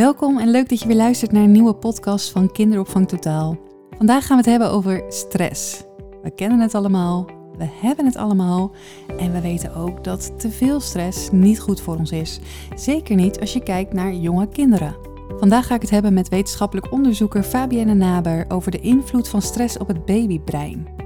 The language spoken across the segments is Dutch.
Welkom en leuk dat je weer luistert naar een nieuwe podcast van Kinderopvang Totaal. Vandaag gaan we het hebben over stress. We kennen het allemaal, we hebben het allemaal en we weten ook dat te veel stress niet goed voor ons is. Zeker niet als je kijkt naar jonge kinderen. Vandaag ga ik het hebben met wetenschappelijk onderzoeker Fabienne Naber over de invloed van stress op het babybrein.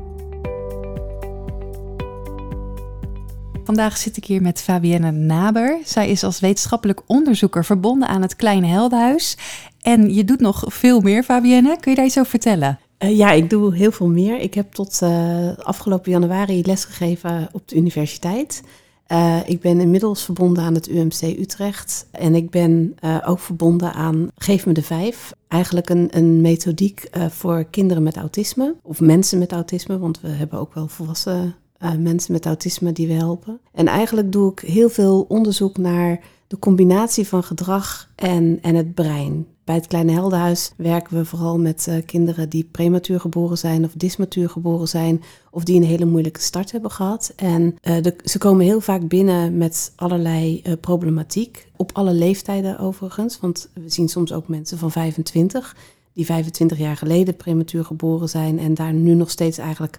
Vandaag zit ik hier met Fabienne Naber. Zij is als wetenschappelijk onderzoeker verbonden aan het Kleine Heldenhuis. En je doet nog veel meer, Fabienne. Kun je daar iets over vertellen? Uh, ja, ik doe heel veel meer. Ik heb tot uh, afgelopen januari lesgegeven op de universiteit. Uh, ik ben inmiddels verbonden aan het UMC Utrecht. En ik ben ook verbonden aan Geef me de Vijf. Eigenlijk een, een methodiek voor kinderen met autisme. Of mensen met autisme, want we hebben ook wel volwassen uh, mensen met autisme die we helpen. En eigenlijk doe ik heel veel onderzoek naar de combinatie van gedrag en, en het brein. Bij het Kleine Heldenhuis werken we vooral met uh, kinderen die prematuur geboren zijn of dysmatuur geboren zijn of die een hele moeilijke start hebben gehad. En de, ze komen heel vaak binnen met allerlei problematiek, op alle leeftijden overigens, want we zien soms ook mensen van 25 die 25 jaar geleden prematuur geboren zijn en daar nu nog steeds eigenlijk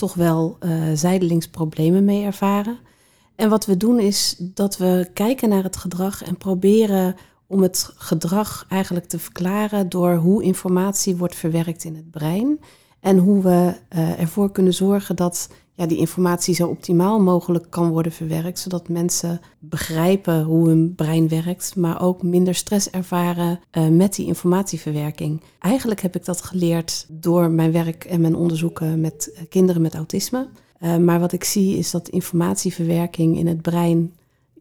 toch wel uh, zijdelings problemen mee ervaren. En wat we doen is dat we kijken naar het gedrag en proberen om het gedrag eigenlijk te verklaren door hoe informatie wordt verwerkt in het brein en hoe we uh, ervoor kunnen zorgen dat die informatie zo optimaal mogelijk kan worden verwerkt, zodat mensen begrijpen hoe hun brein werkt, maar ook minder stress ervaren uh, met die informatieverwerking. Eigenlijk heb ik dat geleerd door mijn werk en mijn onderzoeken met kinderen met autisme. Uh, maar wat ik zie is dat informatieverwerking in het brein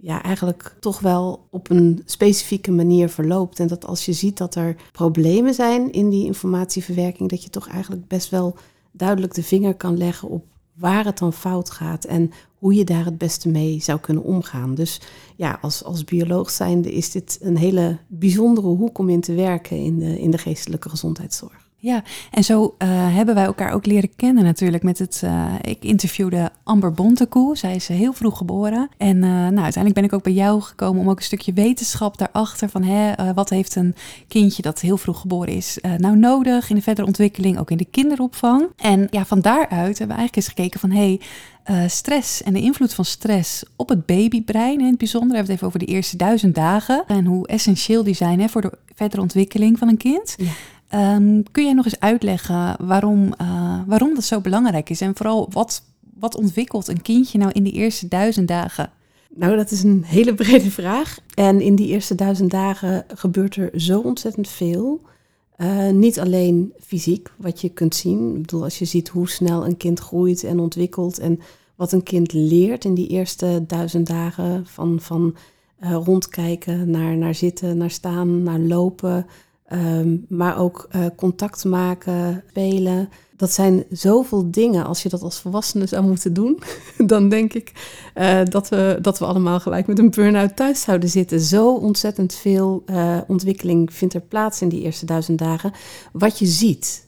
ja, eigenlijk toch wel op een specifieke manier verloopt. En dat als je ziet dat er problemen zijn in die informatieverwerking, dat je toch eigenlijk best wel duidelijk de vinger kan leggen op waar het dan fout gaat en hoe je daar het beste mee zou kunnen omgaan. Dus ja, als, als bioloog zijnde is dit een hele bijzondere hoek om in te werken in de, in de geestelijke gezondheidszorg. Ja, en zo uh, hebben wij elkaar ook leren kennen natuurlijk met het... Uh, ik interviewde Amber Bontekoe, zij is heel vroeg geboren. En nou, uiteindelijk ben ik ook bij jou gekomen om ook een stukje wetenschap daarachter... van hè, wat heeft een kindje dat heel vroeg geboren is nou nodig in de verdere ontwikkeling, ook in de kinderopvang. En ja, van daaruit hebben we eigenlijk eens gekeken van... hey, stress en de invloed van stress op het babybrein. In het bijzonder hebben we het even over de eerste duizend dagen. En hoe essentieel die zijn hè, voor de verdere ontwikkeling van een kind. Ja. Um, kun jij nog eens uitleggen waarom, uh, waarom dat zo belangrijk is? En vooral wat, wat ontwikkelt een kindje nou in die eerste duizend dagen? Nou, dat is een hele brede vraag. En in die eerste duizend dagen gebeurt er zo ontzettend veel. Uh, niet alleen fysiek, wat je kunt zien. Ik bedoel, als je ziet hoe snel een kind groeit en ontwikkelt en wat een kind leert in die eerste duizend dagen van, van uh, rondkijken naar, naar zitten, naar staan, naar lopen, Um, maar ook uh, contact maken, spelen. Dat zijn zoveel dingen. Als je dat als volwassene zou moeten doen, dan denk ik uh, dat, we, dat we allemaal gelijk met een burn-out thuis zouden zitten. Zo ontzettend veel uh, ontwikkeling vindt er plaats in die eerste duizend dagen. Wat je ziet,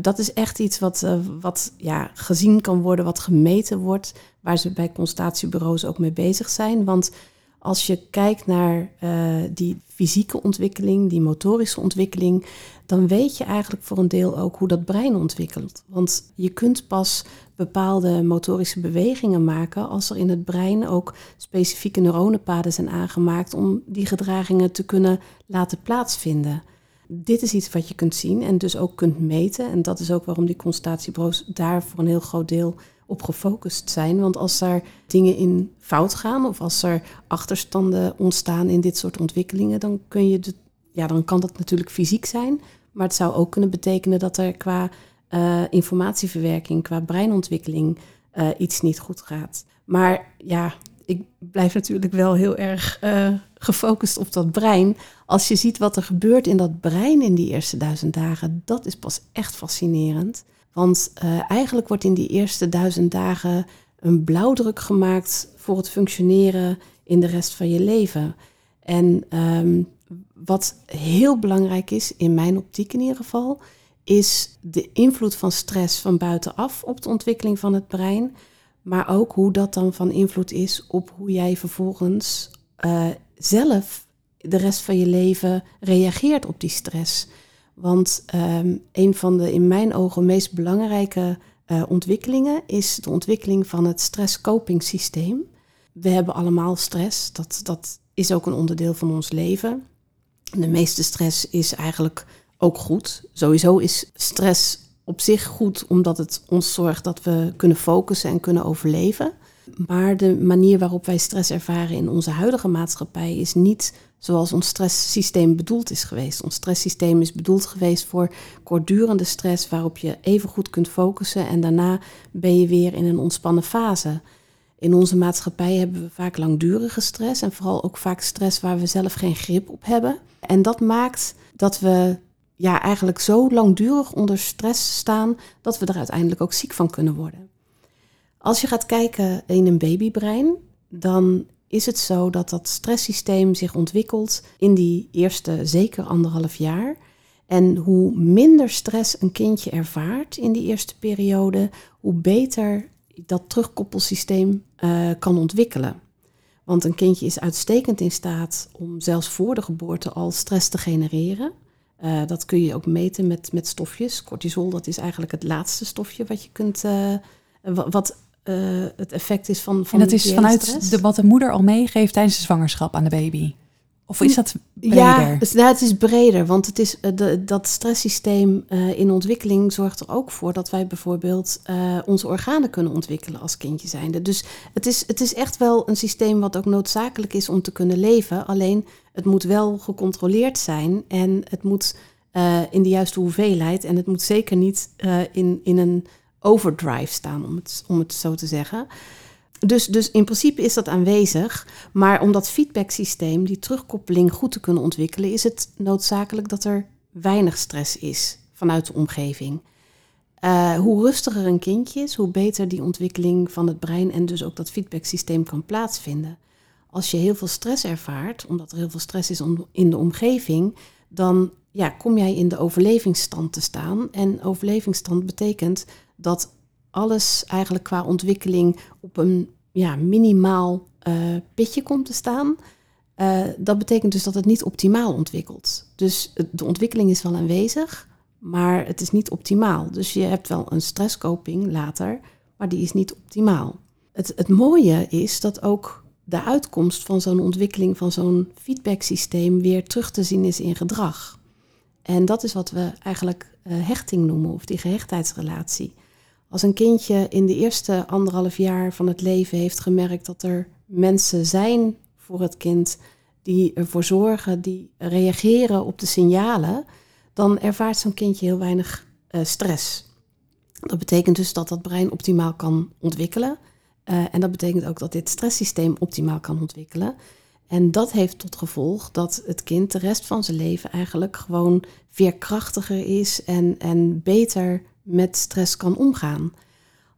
dat is echt iets wat, wat ja, gezien kan worden, wat gemeten wordt, waar ze bij constatiebureaus ook mee bezig zijn. Want als je kijkt naar uh, die fysieke ontwikkeling, die motorische ontwikkeling, dan weet je eigenlijk voor een deel ook hoe dat brein ontwikkelt. Want je kunt pas bepaalde motorische bewegingen maken als er in het brein ook specifieke neuronenpaden zijn aangemaakt om die gedragingen te kunnen laten plaatsvinden. Dit is iets wat je kunt zien en dus ook kunt meten. En dat is ook waarom die constatiebureaus daar voor een heel groot deel op gefocust zijn. Want als er dingen in fout gaan of als er achterstanden ontstaan in dit soort ontwikkelingen, dan, kun je de, ja, dan kan dat natuurlijk fysiek zijn. Maar het zou ook kunnen betekenen dat er qua uh, informatieverwerking, qua breinontwikkeling uh, iets niet goed gaat. Maar ja, ik blijf natuurlijk wel heel erg uh, gefocust op dat brein. Als je ziet wat er gebeurt in dat brein in die eerste duizend dagen, dat is pas echt fascinerend. Want uh, eigenlijk wordt in die eerste duizend dagen een blauwdruk gemaakt voor het functioneren in de rest van je leven. En um, wat heel belangrijk is, in mijn optiek in ieder geval, is de invloed van stress van buitenaf op de ontwikkeling van het brein. Maar ook hoe dat dan van invloed is op hoe jij vervolgens uh, zelf de rest van je leven reageert op die stress. Want ehm, een van de in mijn ogen meest belangrijke uh, ontwikkelingen is de ontwikkeling van het stress systeem. We hebben allemaal stress, dat, dat is ook een onderdeel van ons leven. De meeste stress is eigenlijk ook goed. Sowieso is stress op zich goed omdat het ons zorgt dat we kunnen focussen en kunnen overleven. Maar de manier waarop wij stress ervaren in onze huidige maatschappij is niet zoals ons stresssysteem bedoeld is geweest. Ons stresssysteem is bedoeld geweest voor kortdurende stress waarop je even goed kunt focussen en daarna ben je weer in een ontspannen fase. In onze maatschappij hebben we vaak langdurige stress en vooral ook vaak stress waar we zelf geen grip op hebben. En dat maakt dat we ja, eigenlijk zo langdurig onder stress staan dat we er uiteindelijk ook ziek van kunnen worden. Als je gaat kijken in een babybrein, dan is het zo dat dat stresssysteem zich ontwikkelt in die eerste zeker anderhalf jaar. En hoe minder stress een kindje ervaart in die eerste periode, hoe beter dat terugkoppelsysteem uh, kan ontwikkelen. Want een kindje is uitstekend in staat om zelfs voor de geboorte al stress te genereren. Uh, dat kun je ook meten met, met stofjes. Cortisol, dat is eigenlijk het laatste stofje wat je kunt. Uh, wat uh, het effect is van. van en dat is vanuit de, wat de moeder al meegeeft tijdens de zwangerschap aan de baby. Of is dat breder? Ja, dus, nou, het is breder, want het is, uh, de, dat stresssysteem uh, in ontwikkeling zorgt er ook voor dat wij bijvoorbeeld uh, onze organen kunnen ontwikkelen als kindje zijnde. Dus het is, het is echt wel een systeem wat ook noodzakelijk is om te kunnen leven. Alleen het moet wel gecontroleerd zijn en het moet in de juiste hoeveelheid. En het moet zeker niet in, in een overdrive staan, om het, om het zo te zeggen. Dus, dus in principe is dat aanwezig, maar om dat feedbacksysteem, die terugkoppeling goed te kunnen ontwikkelen, is het noodzakelijk dat er weinig stress is vanuit de omgeving. Uh, hoe rustiger een kindje is, hoe beter die ontwikkeling van het brein en dus ook dat feedbacksysteem kan plaatsvinden. Als je heel veel stress ervaart, omdat er heel veel stress is in de omgeving, dan ja, kom jij in de overlevingsstand te staan. En overlevingsstand betekent dat alles eigenlijk qua ontwikkeling op een ja, minimaal uh, pitje komt te staan. Uh, dat betekent dus dat het niet optimaal ontwikkelt. Dus de ontwikkeling is wel aanwezig, maar het is niet optimaal. Dus je hebt wel een stresskoping later, maar die is niet optimaal. Het, het mooie is dat ook de uitkomst van zo'n ontwikkeling van zo'n feedbacksysteem weer terug te zien is in gedrag. En dat is wat we eigenlijk uh, hechting noemen, of die gehechtheidsrelatie. Als een kindje in de eerste anderhalf jaar van het leven heeft gemerkt dat er mensen zijn voor het kind die ervoor zorgen, die reageren op de signalen, dan ervaart zo'n kindje heel weinig uh, stress. Dat betekent dus dat dat brein optimaal kan ontwikkelen. Uh, en dat betekent ook dat dit stresssysteem optimaal kan ontwikkelen. En dat heeft tot gevolg dat het kind de rest van zijn leven eigenlijk gewoon veerkrachtiger is en, en beter met stress kan omgaan.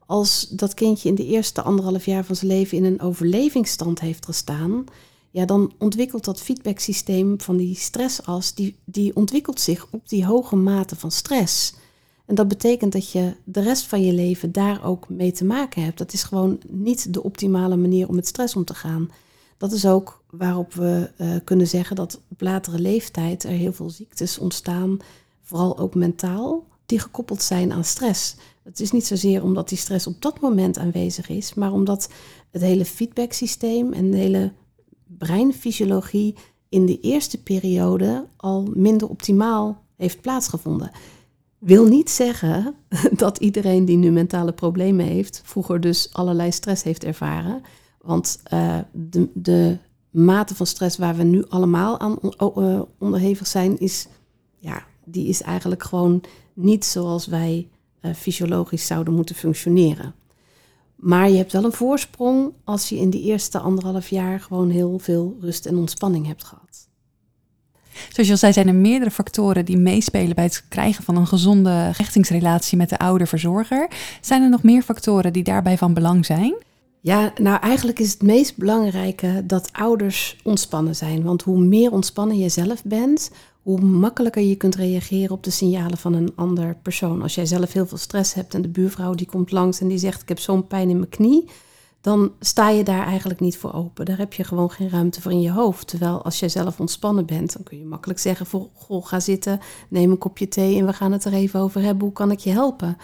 Als dat kindje in de eerste anderhalf jaar van zijn leven in een overlevingsstand heeft gestaan, ja, dan ontwikkelt dat feedbacksysteem van die stressas, die, die ontwikkelt zich op die hoge mate van stress. En dat betekent dat je de rest van je leven daar ook mee te maken hebt. Dat is gewoon niet de optimale manier om met stress om te gaan. Dat is ook waarop we uh, kunnen zeggen dat op latere leeftijd er heel veel ziektes ontstaan, vooral ook mentaal, die gekoppeld zijn aan stress. Het is niet zozeer omdat die stress op dat moment aanwezig is, maar omdat het hele feedbacksysteem en de hele breinfysiologie in de eerste periode al minder optimaal heeft plaatsgevonden. Wil niet zeggen dat iedereen die nu mentale problemen heeft, vroeger dus allerlei stress heeft ervaren. Want uh, de, de mate van stress waar we nu allemaal aan uh, onderhevig zijn, is, ja, die is eigenlijk gewoon niet zoals wij uh, fysiologisch zouden moeten functioneren. Maar je hebt wel een voorsprong als je in die eerste anderhalf jaar gewoon heel veel rust en ontspanning hebt gehad. Zoals je al zei, zijn er meerdere factoren die meespelen bij het krijgen van een gezonde hechtingsrelatie met de ouder-verzorger. Zijn er nog meer factoren die daarbij van belang zijn? Ja, nou eigenlijk is het meest belangrijke dat ouders ontspannen zijn. Want hoe meer ontspannen je zelf bent, hoe makkelijker je kunt reageren op de signalen van een ander persoon. Als jij zelf heel veel stress hebt en de buurvrouw die komt langs en die zegt ik heb zo'n pijn in mijn knie, dan sta je daar eigenlijk niet voor open. Daar heb je gewoon geen ruimte voor in je hoofd. Terwijl als jij zelf ontspannen bent, dan kun je makkelijk zeggen: voor, Goh, ga zitten, neem een kopje thee en we gaan het er even over hebben. Hoe kan ik je helpen?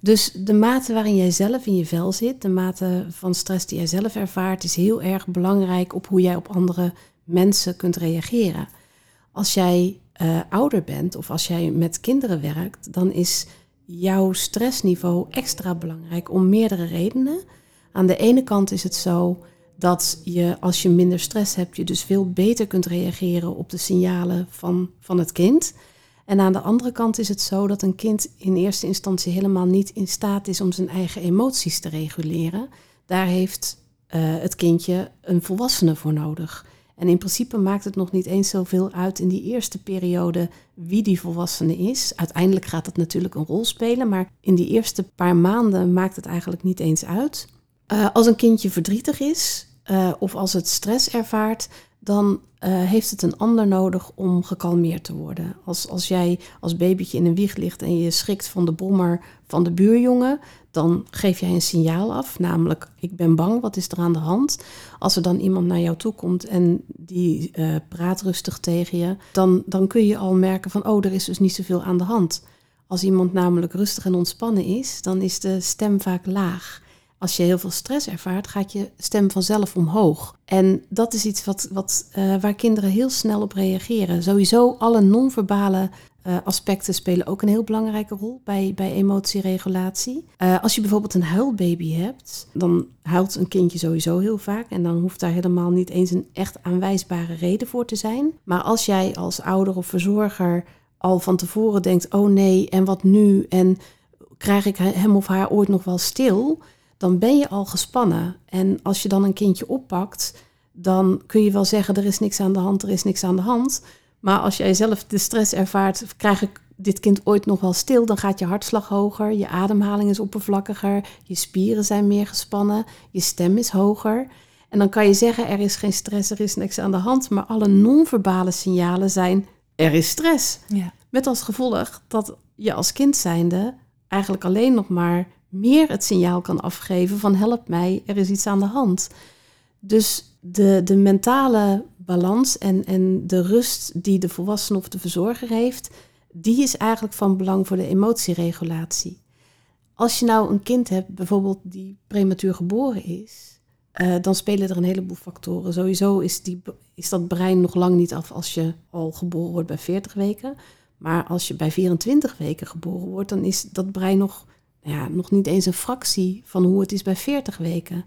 Dus de mate waarin jij zelf in je vel zit, de mate van stress die jij zelf ervaart, is heel erg belangrijk op hoe jij op andere mensen kunt reageren. Als jij uh, ouder bent of als jij met kinderen werkt, dan is jouw stressniveau extra belangrijk om meerdere redenen. Aan de ene kant is het zo dat je als je minder stress hebt, je dus veel beter kunt reageren op de signalen van, van het kind. En aan de andere kant is het zo dat een kind in eerste instantie helemaal niet in staat is om zijn eigen emoties te reguleren. Daar heeft uh, het kindje een volwassene voor nodig. En in principe maakt het nog niet eens zoveel uit in die eerste periode wie die volwassene is. Uiteindelijk gaat dat natuurlijk een rol spelen, maar in die eerste paar maanden maakt het eigenlijk niet eens uit. Uh, als een kindje verdrietig is uh, of als het stress ervaart, dan uh, heeft het een ander nodig om gekalmeerd te worden. Als, als jij als babytje in een wieg ligt en je schrikt van de bommer van de buurjongen, dan geef jij een signaal af, namelijk ik ben bang, wat is er aan de hand? Als er dan iemand naar jou toe komt en die uh, praat rustig tegen je, dan, dan kun je al merken van oh, er is dus niet zoveel aan de hand. Als iemand namelijk rustig en ontspannen is, dan is de stem vaak laag. Als je heel veel stress ervaart, gaat je stem vanzelf omhoog. En dat is iets wat, wat, uh, waar kinderen heel snel op reageren. Sowieso alle non-verbale uh, aspecten spelen ook een heel belangrijke rol bij, bij emotieregulatie. Uh, als je bijvoorbeeld een huilbaby hebt, dan huilt een kindje sowieso heel vaak. En dan hoeft daar helemaal niet eens een echt aanwijsbare reden voor te zijn. Maar als jij als ouder of verzorger al van tevoren denkt: oh nee, en wat nu? En krijg ik hem of haar ooit nog wel stil? Dan ben je al gespannen. En als je dan een kindje oppakt, dan kun je wel zeggen: er is niks aan de hand, er is niks aan de hand. Maar als jij zelf de stress ervaart, krijg ik dit kind ooit nog wel stil, dan gaat je hartslag hoger, je ademhaling is oppervlakkiger, je spieren zijn meer gespannen, je stem is hoger. En dan kan je zeggen: er is geen stress, er is niks aan de hand. Maar alle non-verbale signalen zijn: er is stress. Ja. Met als gevolg dat je als kind zijnde eigenlijk alleen nog maar meer het signaal kan afgeven van help mij, er is iets aan de hand. Dus de, de mentale balans en, en de rust die de volwassene of de verzorger heeft, die is eigenlijk van belang voor de emotieregulatie. Als je nou een kind hebt, bijvoorbeeld die prematuur geboren is, uh, dan spelen er een heleboel factoren. Sowieso is, die, is dat brein nog lang niet af als je al geboren wordt bij 40 weken. Maar als je bij 24 weken geboren wordt, dan is dat brein nog ja, nog niet eens een fractie van hoe het is bij 40 weken.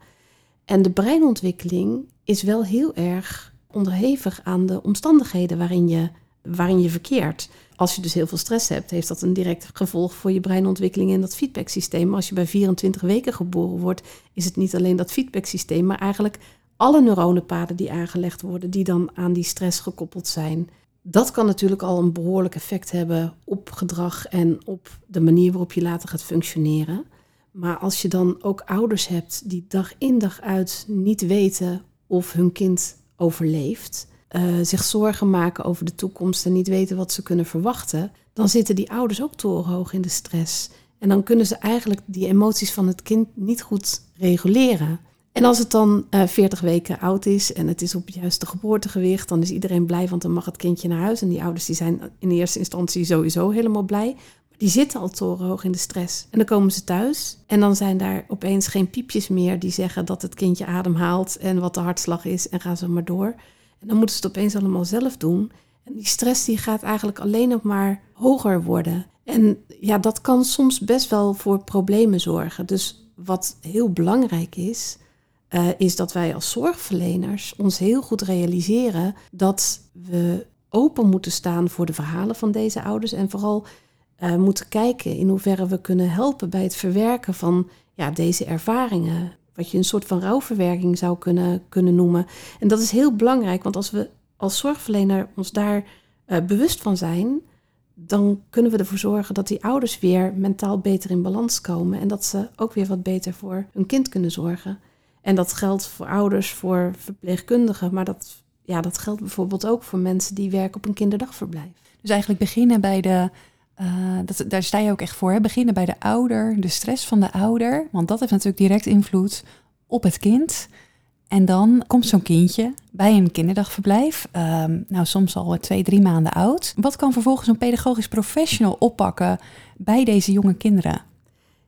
En de breinontwikkeling is wel heel erg onderhevig aan de omstandigheden waarin je, waarin je verkeert. Als je dus heel veel stress hebt, heeft dat een direct gevolg voor je breinontwikkeling en dat feedbacksysteem. Als je bij 24 weken geboren wordt, is het niet alleen dat feedbacksysteem, maar eigenlijk alle neuronenpaden die aangelegd worden, die dan aan die stress gekoppeld zijn. Dat kan natuurlijk al een behoorlijk effect hebben op gedrag en op de manier waarop je later gaat functioneren. Maar als je dan ook ouders hebt die dag in dag uit niet weten of hun kind overleeft, uh, zich zorgen maken over de toekomst en niet weten wat ze kunnen verwachten, dan zitten die ouders ook torenhoog in de stress. En dan kunnen ze eigenlijk die emoties van het kind niet goed reguleren. En als het dan uh, eh, 40 weken oud is en het is op het juiste geboortegewicht, dan is iedereen blij, want dan mag het kindje naar huis. En die ouders die zijn in eerste instantie sowieso helemaal blij. Maar die zitten al torenhoog in de stress. En dan komen ze thuis en dan zijn daar opeens geen piepjes meer die zeggen dat het kindje ademhaalt en wat de hartslag is en gaan ze maar door. En dan moeten ze het opeens allemaal zelf doen. En die stress die gaat eigenlijk alleen nog maar hoger worden. En ja, dat kan soms best wel voor problemen zorgen. Dus wat heel belangrijk is, uh, is dat wij als zorgverleners ons heel goed realiseren dat we open moeten staan voor de verhalen van deze ouders en vooral uh, moeten kijken in hoeverre we kunnen helpen bij het verwerken van ja, deze ervaringen. Wat je een soort van rouwverwerking zou kunnen, kunnen noemen. En dat is heel belangrijk, want als we als zorgverlener ons daar uh, bewust van zijn, dan kunnen we ervoor zorgen dat die ouders weer mentaal beter in balans komen en dat ze ook weer wat beter voor hun kind kunnen zorgen. En dat geldt voor ouders, voor verpleegkundigen, maar dat, ja, dat geldt bijvoorbeeld ook voor mensen die werken op een kinderdagverblijf. Dus eigenlijk beginnen bij de, uh, dat, daar sta je ook echt voor, hè? beginnen bij de ouder, de stress van de ouder, want dat heeft natuurlijk direct invloed op het kind. En dan komt zo'n kindje bij een kinderdagverblijf, ehm, nou soms al twee, drie maanden oud. Wat kan vervolgens een pedagogisch professional oppakken bij deze jonge kinderen?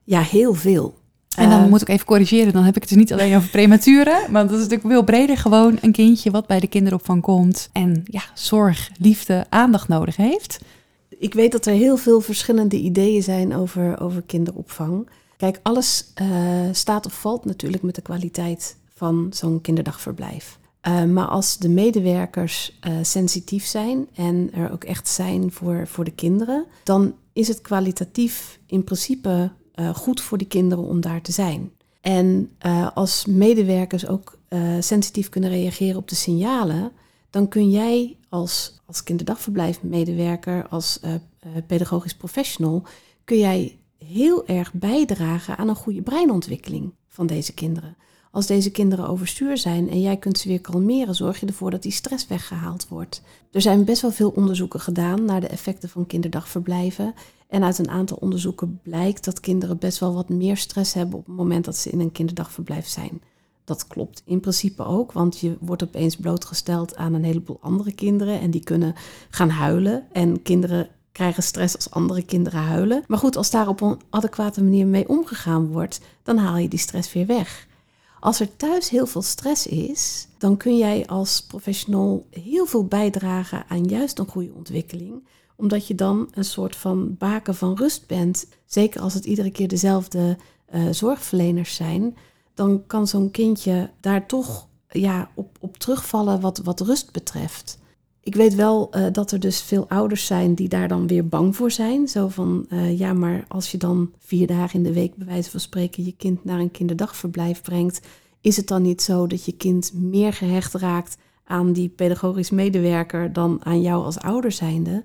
Ja, heel veel. En dan Eh, moet ik even corrigeren, dan heb ik het dus niet alleen over prematuren, want dat is natuurlijk veel breder gewoon een kindje wat bij de kinderopvang komt en ja, zorg, liefde, aandacht nodig heeft. Ik weet dat er heel veel verschillende ideeën zijn over, over kinderopvang. Kijk, alles eh, staat of valt natuurlijk met de kwaliteit van zo'n kinderdagverblijf. Eh, maar als de medewerkers eh, sensitief zijn en er ook echt zijn voor, voor de kinderen, dan is het kwalitatief in principe eh, goed voor die kinderen om daar te zijn. En eh, als medewerkers ook eh, sensitief kunnen reageren op de signalen, dan kun jij als, als kinderdagverblijfmedewerker, als pedagogisch professional, kun jij heel erg bijdragen aan een goede breinontwikkeling van deze kinderen. Als deze kinderen overstuur zijn en jij kunt ze weer kalmeren, zorg je ervoor dat die stress weggehaald wordt. Er zijn best wel veel onderzoeken gedaan naar de effecten van kinderdagverblijven. En uit een aantal onderzoeken blijkt dat kinderen best wel wat meer stress hebben op het moment dat ze in een kinderdagverblijf zijn. Dat klopt in principe ook, want je wordt opeens blootgesteld aan een heleboel andere kinderen en die kunnen gaan huilen. En kinderen krijgen stress als andere kinderen huilen. Maar goed, als daar op een adequate manier mee omgegaan wordt, dan haal je die stress weer weg. Als er thuis heel veel stress is, dan kun jij als professional heel veel bijdragen aan juist een goede ontwikkeling omdat je dan een soort van baken van rust bent. Zeker als het iedere keer dezelfde uh, zorgverleners zijn, dan kan zo'n kindje daar toch ja, op, op terugvallen wat, wat rust betreft. Ik weet wel uh, dat er dus veel ouders zijn die daar dan weer bang voor zijn. Zo van, uh, ja, maar als je dan vier dagen in de week, bij wijze van spreken, je kind naar een kinderdagverblijf brengt, is het dan niet zo dat je kind meer gehecht raakt aan die pedagogisch medewerker dan aan jou als ouder zijnde?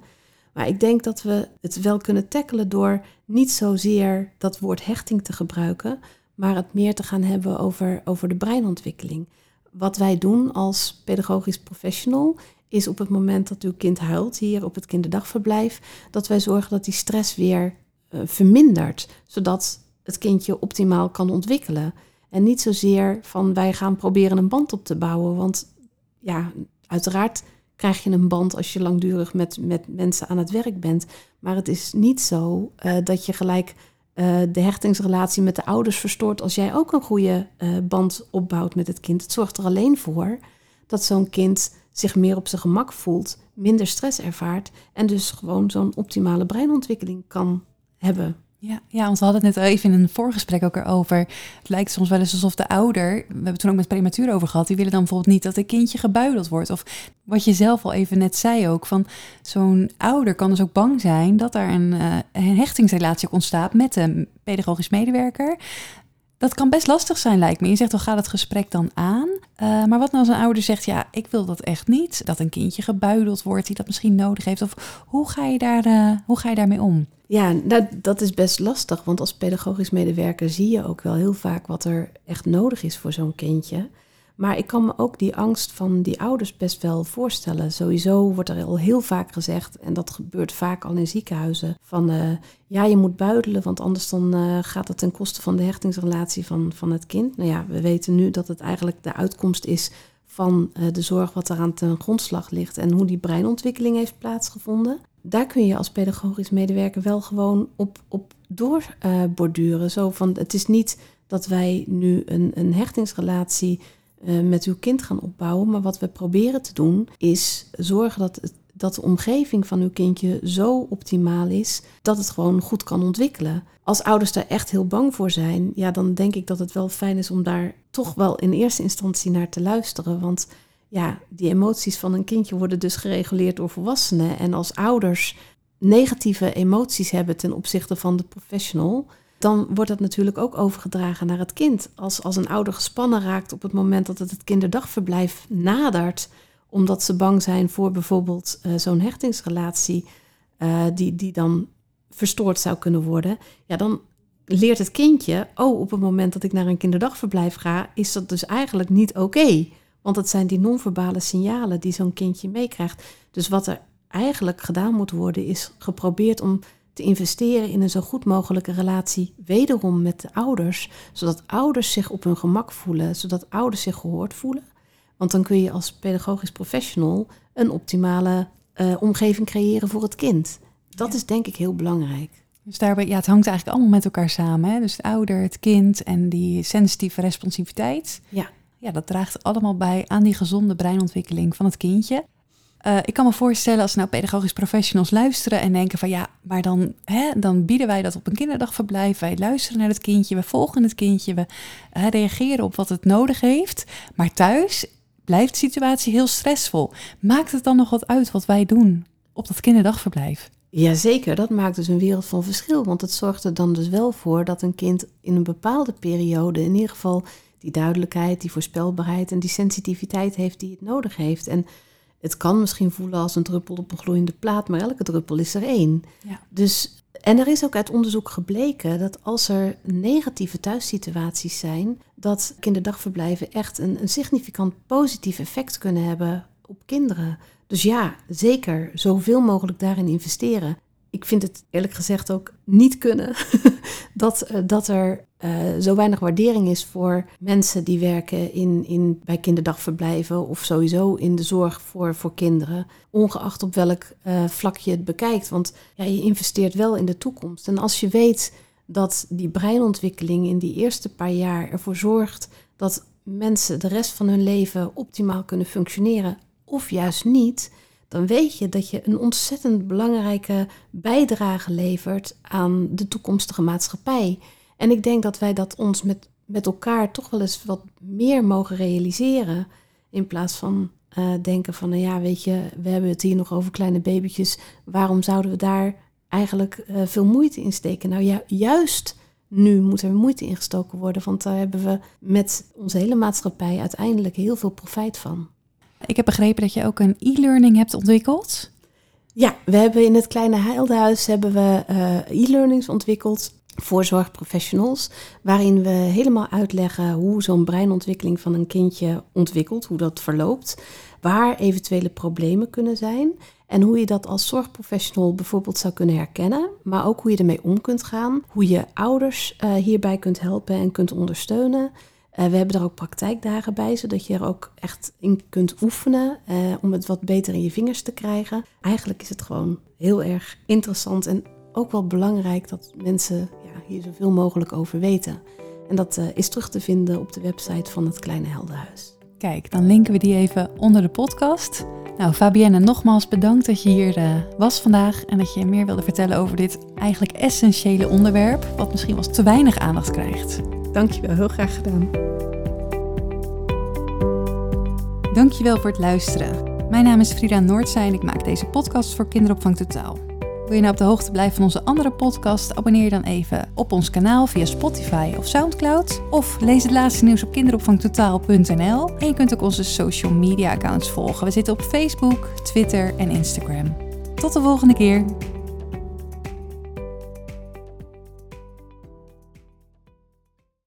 Maar ik denk dat we het wel kunnen tackelen door niet zozeer dat woord hechting te gebruiken, maar het meer te gaan hebben over, over de breinontwikkeling. Wat wij doen als pedagogisch professional is op het moment dat uw kind huilt hier op het kinderdagverblijf, dat wij zorgen dat die stress weer uh, vermindert, zodat het kindje optimaal kan ontwikkelen. En niet zozeer van wij gaan proberen een band op te bouwen, want ja, uiteraard krijg je een band als je langdurig met, met mensen aan het werk bent. Maar het is niet zo uh, dat je gelijk uh, de hechtingsrelatie met de ouders verstoort als jij ook een goede band opbouwt met het kind. Het zorgt er alleen voor dat zo'n kind zich meer op zijn gemak voelt, minder stress ervaart en dus gewoon zo'n optimale breinontwikkeling kan hebben. Ja, ja, want we hadden het net even in een voorgesprek ook erover. Het lijkt soms wel eens alsof de ouder, we hebben het toen ook met prematuur over gehad, die willen dan bijvoorbeeld niet dat een kindje gebuideld wordt. Of wat je zelf al even net zei ook, van zo'n ouder kan dus ook bang zijn dat er een, een hechtingsrelatie ontstaat met een pedagogisch medewerker. Dat kan best lastig zijn, lijkt me. Je zegt, dan gaat het gesprek dan aan. Uh, maar wat nou als een ouder zegt, ja, ik wil dat echt niet. Dat een kindje gebuideld wordt die dat misschien nodig heeft. Of hoe ga je, daar, uh, hoe ga je daarmee om? Ja, dat is best lastig. Want als pedagogisch medewerker zie je ook wel heel vaak wat er echt nodig is voor zo'n kindje. Maar ik kan me ook die angst van die ouders best wel voorstellen. Sowieso wordt er al heel vaak gezegd, en dat gebeurt vaak al in ziekenhuizen, van uh, ja, je moet buidelen, want anders dan uh, gaat het ten koste van de hechtingsrelatie van, van het kind. Nou ja, we weten nu dat het eigenlijk de uitkomst is van uh, de zorg wat eraan ten grondslag ligt en hoe die breinontwikkeling heeft plaatsgevonden. Daar kun je als pedagogisch medewerker wel gewoon op, op doorborduren. Zo van, het is niet dat wij nu een, een hechtingsrelatie met uw kind gaan opbouwen. Maar wat we proberen te doen is zorgen dat, dat de omgeving van uw kindje zo optimaal is dat het gewoon goed kan ontwikkelen. Als ouders daar echt heel bang voor zijn, ja, dan denk ik dat het wel fijn is om daar toch wel in eerste instantie naar te luisteren. Want ja, die emoties van een kindje worden dus gereguleerd door volwassenen. En als ouders negatieve emoties hebben ten opzichte van de professional, dan wordt dat natuurlijk ook overgedragen naar het kind. Als, als een ouder gespannen raakt op het moment dat het het kinderdagverblijf nadert, omdat ze bang zijn voor bijvoorbeeld uh, zo'n hechtingsrelatie uh, die, die dan verstoord zou kunnen worden, ja, dan leert het kindje, oh, op het moment dat ik naar een kinderdagverblijf ga, is dat dus eigenlijk niet oké. Want het zijn die non-verbale signalen die zo'n kindje meekrijgt. Dus wat er eigenlijk gedaan moet worden, is geprobeerd om te investeren in een zo goed mogelijke relatie, wederom met de ouders, zodat ouders zich op hun gemak voelen, zodat ouders zich gehoord voelen. Want dan kun je als pedagogisch professional een optimale uh, omgeving creëren voor het kind. Dat is denk ik heel belangrijk. Dus daarbij, ja, het hangt eigenlijk allemaal met elkaar samen. Hè? Dus het ouder, het kind en die sensitieve responsiviteit. Ja. Ja, dat draagt allemaal bij aan die gezonde breinontwikkeling van het kindje. Uh, ik kan me voorstellen als nou pedagogisch professionals luisteren en denken van ja, maar dan, hè, dan bieden wij dat op een kinderdagverblijf. Wij luisteren naar het kindje, we volgen het kindje, we reageren op wat het nodig heeft. Maar thuis blijft de situatie heel stressvol. Maakt het dan nog wat uit wat wij doen op dat kinderdagverblijf? Jazeker, dat maakt dus een wereld van verschil. Want het zorgt er dan dus wel voor dat een kind in een bepaalde periode in ieder geval die duidelijkheid, die voorspelbaarheid en die sensitiviteit heeft die het nodig heeft. En het kan misschien voelen als een druppel op een gloeiende plaat, maar elke druppel is er één. Ja. Dus, en er is ook uit onderzoek gebleken dat als er negatieve thuissituaties zijn, dat kinderdagverblijven echt een, een significant positief effect kunnen hebben op kinderen. Dus ja, zeker zoveel mogelijk daarin investeren. Ik vind het eerlijk gezegd ook niet kunnen dat, eh, dat er uh, zo weinig waardering is voor mensen die werken in, in, bij kinderdagverblijven of sowieso in de zorg voor, voor kinderen, ongeacht op welk uh, vlak je het bekijkt. Want ja, je investeert wel in de toekomst. En als je weet dat die breinontwikkeling in die eerste paar jaar ervoor zorgt dat mensen de rest van hun leven optimaal kunnen functioneren, of juist niet, dan weet je dat je een ontzettend belangrijke bijdrage levert aan de toekomstige maatschappij. En ik denk dat wij dat ons met, met elkaar toch wel eens wat meer mogen realiseren. In plaats van uh, denken van, nou ja, weet je, we hebben het hier nog over kleine babytjes. Waarom zouden we daar eigenlijk uh, veel moeite in steken? Nou ja, juist nu moet er moeite ingestoken worden, want daar hebben we met onze hele maatschappij uiteindelijk heel veel profijt van. Ik heb begrepen dat je ook een e-learning hebt ontwikkeld. Ja, we hebben in het kleine Heildenhuis hebben we uh, e-learnings ontwikkeld voor zorgprofessionals, waarin we helemaal uitleggen hoe zo'n breinontwikkeling van een kindje ontwikkelt, hoe dat verloopt, waar eventuele problemen kunnen zijn en hoe je dat als zorgprofessional bijvoorbeeld zou kunnen herkennen, maar ook hoe je ermee om kunt gaan, hoe je ouders uh, hierbij kunt helpen en kunt ondersteunen. Uh, we hebben er ook praktijkdagen bij, zodat je er ook echt in kunt oefenen uh, om het wat beter in je vingers te krijgen. Eigenlijk is het gewoon heel erg interessant en ook wel belangrijk dat mensen ja, hier zoveel mogelijk over weten. En dat uh, is terug te vinden op de website van het Kleine Heldenhuis. Kijk, dan linken we die even onder de podcast. Nou, Fabienne, nogmaals bedankt dat je hier was vandaag en dat je meer wilde vertellen over dit eigenlijk essentiële onderwerp, wat misschien wel te weinig aandacht krijgt. Dankjewel, heel graag gedaan. Dankjewel voor het luisteren. Mijn naam is Frida Noordzij en ik maak deze podcast voor Kinderopvang Totaal. Wil je nou op de hoogte blijven van onze andere podcast? Abonneer je dan even op ons kanaal via Spotify of Soundcloud. Of lees het laatste nieuws op kinderopvangtotaal.nl. En je kunt ook onze social media accounts volgen. We zitten op Facebook, Twitter en Instagram. Tot de volgende keer.